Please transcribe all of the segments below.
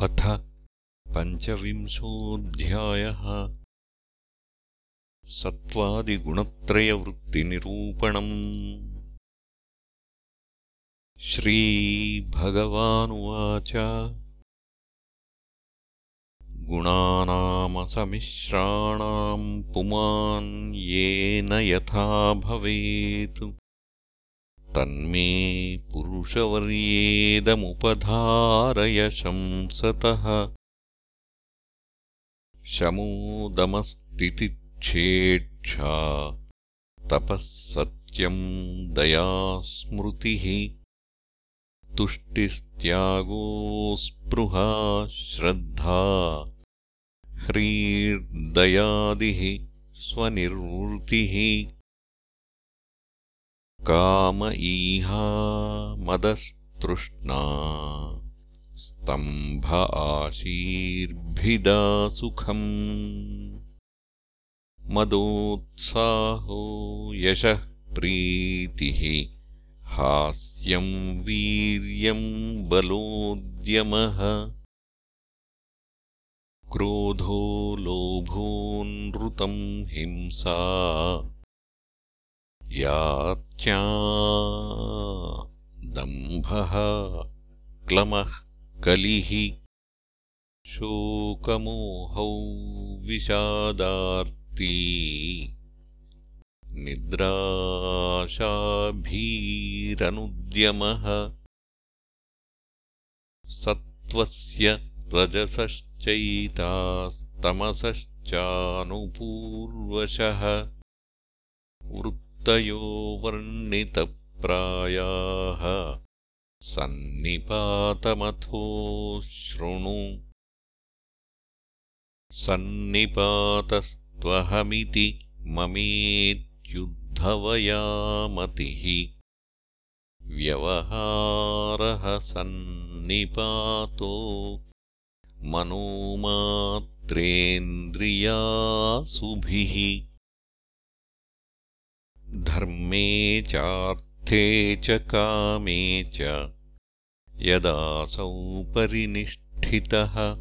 अथ पञ्चविंशोऽध्यायः। सत्त्वादिगुणत्रयवृत्तिनिरूपणम्। श्रीभगवानुवाच। गुणानामसमिश्राणाम् पुमान् येन यथा भवेत् तन्मे पुरुषवर्येदमुपधारय शंसतः। शमोदमस्तितिक्षेक्षा तपः सत्यम् दयास्मृतिः। तुष्टिस्त्यागोऽस्पृहा श्रद्धा ह्रीर्दयादिः स्वनिर्वृतिः काम ईहा मदस्तृष्णा स्तम्भ आशीर्भिदा सुखम् मदोत्साहो यशः प्रीतिः हास्यम् वीर्यम् बलोद्यमः। क्रोधो लोभोऽनृतम् हिंसा याच्या दम्भः क्लमः कलिः शोकमोहौ विषादार्ती निद्राशाभीरनुद्यमः सत्त्वस्य रजसश्चैतास्तमसश्चानुपूर्वशः तयो वर्णितप्रायाः सन्निपातमथो शृणु। सन्निपातस्त्वहमिति ममेत्युद्धवयामतिः व्यवहारः सन्निपातो मनोमात्रेन्द्रियासुभिः धर्मे चार्थे च कामे च यदासौ परिनिष्ठितः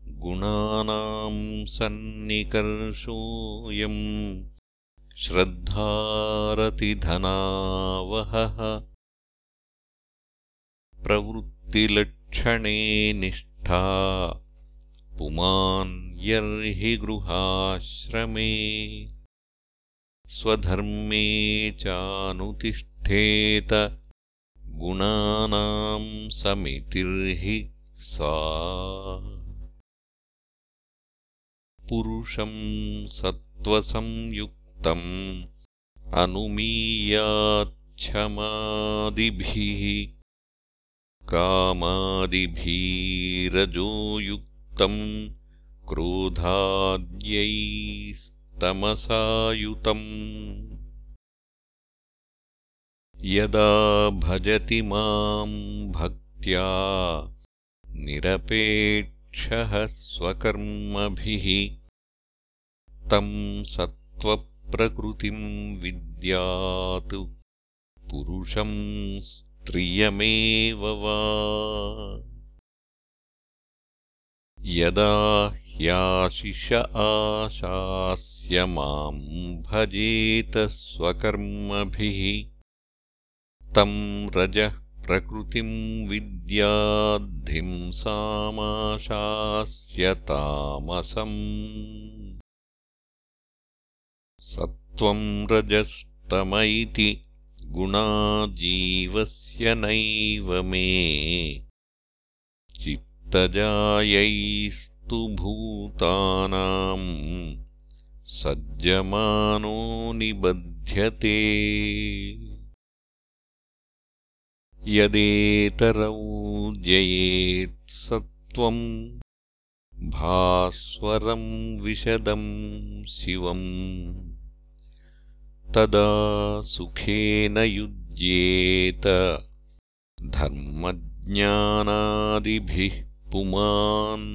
गुणानाम् सन्निकर्षोऽयम् श्रद्धारतिधनावहः। प्रवृत्तिलक्षणे निष्ठा पुमान्यर्हि गृहाश्रमे स्वधर्मे चानुतिष्ठेत गुणानाम् समितिर्हि सा। पुरुषम् सत्त्वसंयुक्तम् अनुमीयाच्छमादिभिः कामादिभिरजोयुक्तम् क्रोधाद्यैस् तमसायुतम् यदा भजति माम् भक्त्या निरपेक्षः स्वकर्मभिः तम् सत्त्वप्रकृतिम् विद्यात्। पुरुषम् स्त्रियमेव वा यदा ह्याशिष आशास्य माम् भजेत स्वकर्मभिः तम् रजः प्रकृतिम् विद्याद्धिम् सामाशास्य तामसम्। सत्त्वम् रजस्तम इति गुणा जीवस्य नैव मे चित्तजायैस्त तु भूतानाम् सज्जमानो निबध्यते। यदेतरौ जयेत्सत्त्वम् भास्वरम् विशदम् शिवम्। तदा सुखेन युज्येत धर्मज्ञानादिभिः पुमान्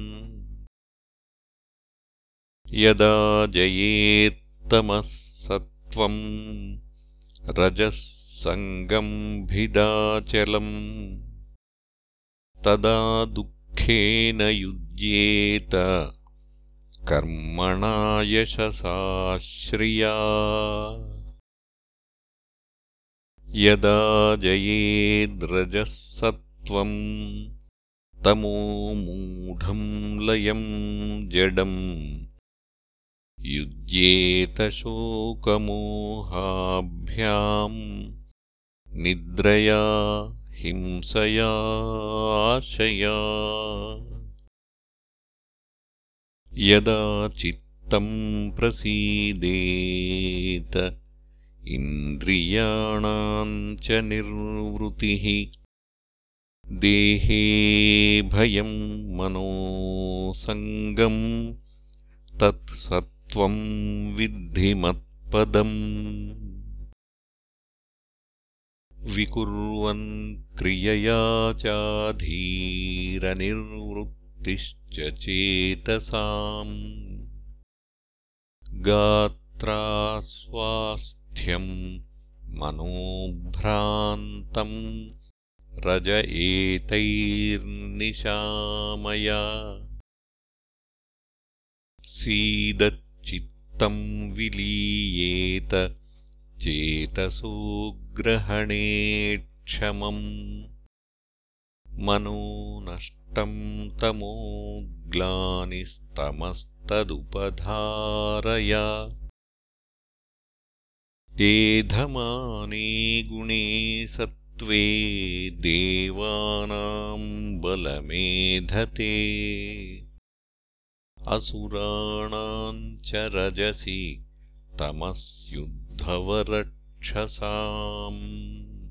यदा जयेत्तमः सत्त्वम् रजः सङ्गम्भिदाचलम् तदा दुःखेन युज्येत कर्मणा यशसाश्रिया यदा जयेद्रजः सत्त्वम् तमो मूढम् लयम् जडम् युज्येतशोकमोहाभ्याम् निद्रया हिंसया आशया। यदा चित्तम् प्रसीदेत इन्द्रियाणाम् च निर्वृतिः देहे भयम् मनोसङ्गम् तत्सत्त्वम् विद्धिमत्पदम् विकुर्वन् क्रियया चाधीरनिर्वृत्तिश्च चेतसाम् गात्रास्वास्थ्यम् मनोभ्रान्तम् रज एतैर्निशामया। सीदच्चित्तम् विलीयेत चेतसोग्रहणे क्षमम् मनो नष्टम् तमोग्लानिस्तमस्तदुपधारय। एधमाने गुणे सत्त्वे देवानाम् बलमेधते। असुराणाम् च रजसि तमस्युद्धवरक्षसाम्।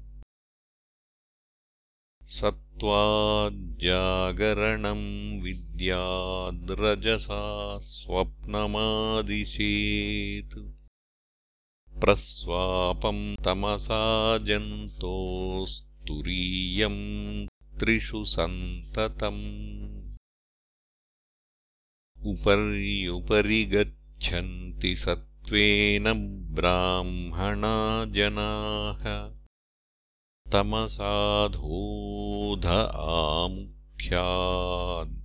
सत्त्वाज्जागरणम् विद्याद्रजसा स्वप्नमादिशेत् प्रस्वापम् तमसा जन्तोस्तुरीयम् त्रिषु सन्ततम्। उपर्युपरि गच्छन्ति सत्त्वेन ब्राह्मणा जनाः। तमसाधोध आमुख्याद्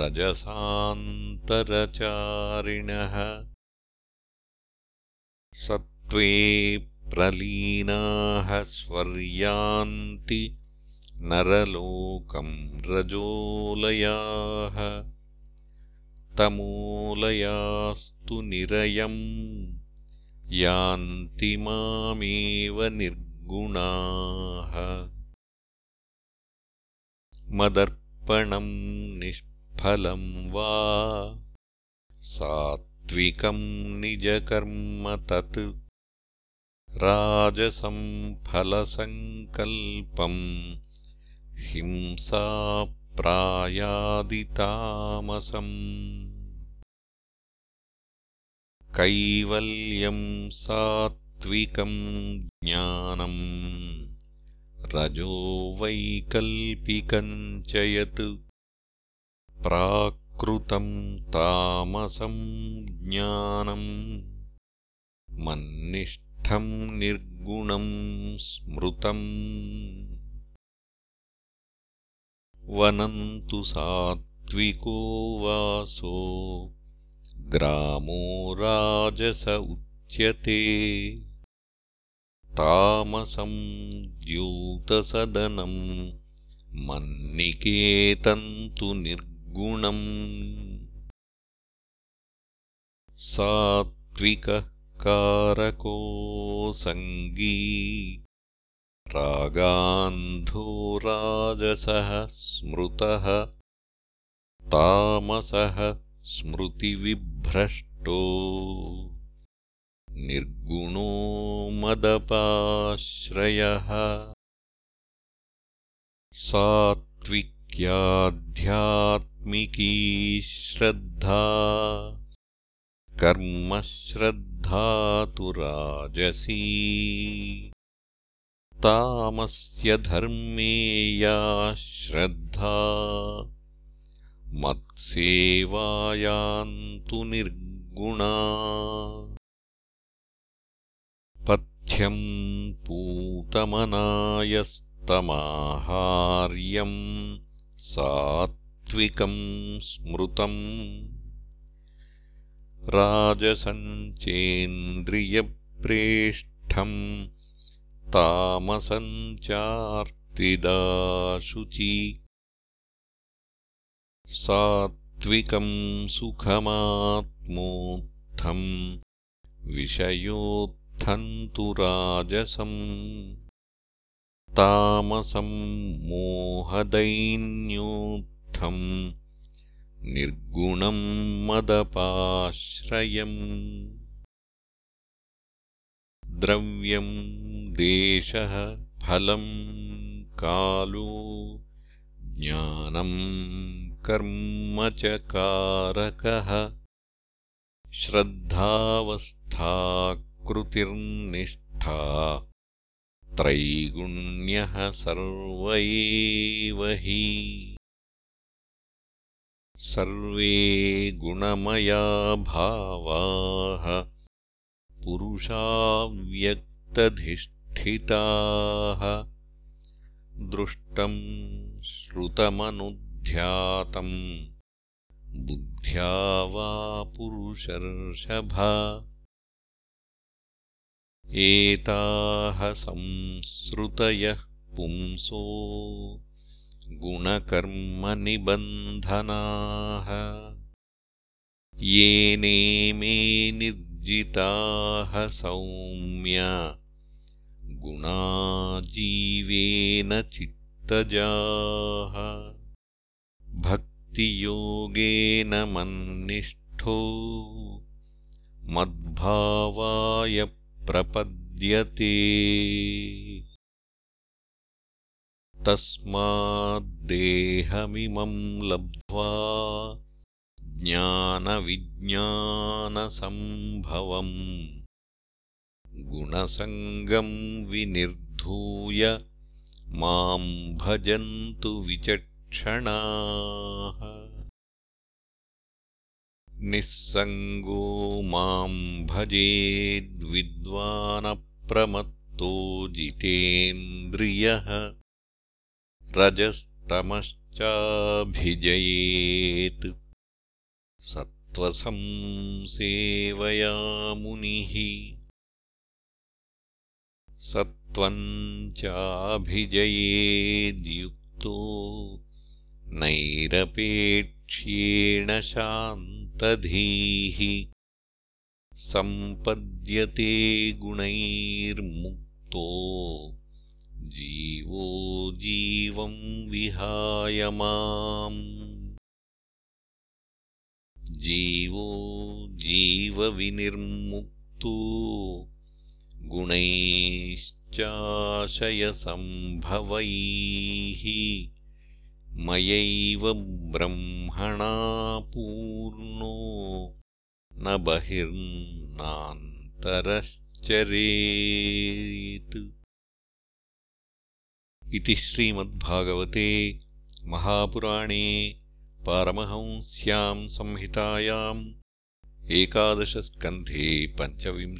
रजसान्तरचारिणः सत्त्वे प्रलीनाः स्वर्यान्ति नरलोकम् रजोलयाः। तमोलयास्तु निरयम् यान्ति मामेव निर्गुणाः। मदर्पणम् निष्फलम् वा सात्विकम् निजकर्म तत्। राजसम् फलसङ्कल्पम् हिंसाप्रायादितामसम् कैवल्यम् सात्विकम् ज्ञानम् रजो वैकल्पिकम् च यत् प्राकृतम् तामसम् ज्ञानम् मन्निष्ठम् निर्गुणम् स्मृतम्। वनम् तु सात्विको वासो ग्रामो राजस उच्यते। तामसम् द्यूतसदनम् मन्निकेतम् तु निर्गुणम् सात्विकः कारको सङ्गी। रागान्धो राजसः स्मृतः। तामसः स्मृतिविभ्रष्टो। निर्गुणो मदपाश्रयः सात्विक्याध्यात्मिकी श्रद्धा। कर्मश्रद्धा तु राजसी। तामस्य धर्मेया श्रद्धा। मत्सेवायान्तु निर्गुणा। पथ्यम् पूतमनायस्तमाहार्यम् सात्विकमाचरेत् सात्विकम् स्मृतम् राजसञ्चेन्द्रियप्रेष्ठम् तामसञ्चार्तिदाशुचि सात्विकम् सुखमात्मोत्थम् विषयोत्थम् तु राजसम् तामसम् मोहदैन्योत्थम् निर्गुणम् मदपाश्रयम्। द्रव्यम् देशः फलम् कालो ज्ञानम् कर्म च कारकः। श्रद्धावस्थाकृतिर्निष्ठा त्रैगुण्यः सर्व एव हि सर्वे गुणमया भावाः। पुरुषाव्यक्तधिष्ठिताः दृष्टम् श्रुतमनुध्यातम्। बुद्ध्या वा पुरुषर्षभ। एताः संसृतयः पुंसो गुणकर्मनिबन्धनाः। येनेमे निर्जिताः सौम्य। गुणाजीवेन चित्तजाः। भक्तियोगेन मन्निष्ठो। मद्भावाय प्रपद्यते तस्माद्देहमिमम् लब्ध्वा ज्ञानविज्ञानसम्भवम् गुणसङ्गम् विनिर्धूय माम् भजन्तु विचक्षणाः। निःसङ्गो माम् भजेद्विद्वानप्रमत्तो जितेन्द्रियः रजस्तमश्चाभिजयेत्। सत्त्वसंसेवया मुनिः सत्त्वम् चाभिजयेद्युक्तो नैरपेक्ष्येण शान्तधीः। सम्पद्यते गुणैर्मुक्तो जीवो जीवम् विहाय माम्। जीवो जीवविनिर्मुक्तो गुणैश्चाशयसम्भवैः मयैव ब्रह्मणा पूर्णो न बहिर्नान्तरश्चरेत् इति श्रीमद्भागवते महापुराणे पारमहंस्याम् संहितायाम् एकादशस्कन्धे पञ्चविंशोऽध्यायः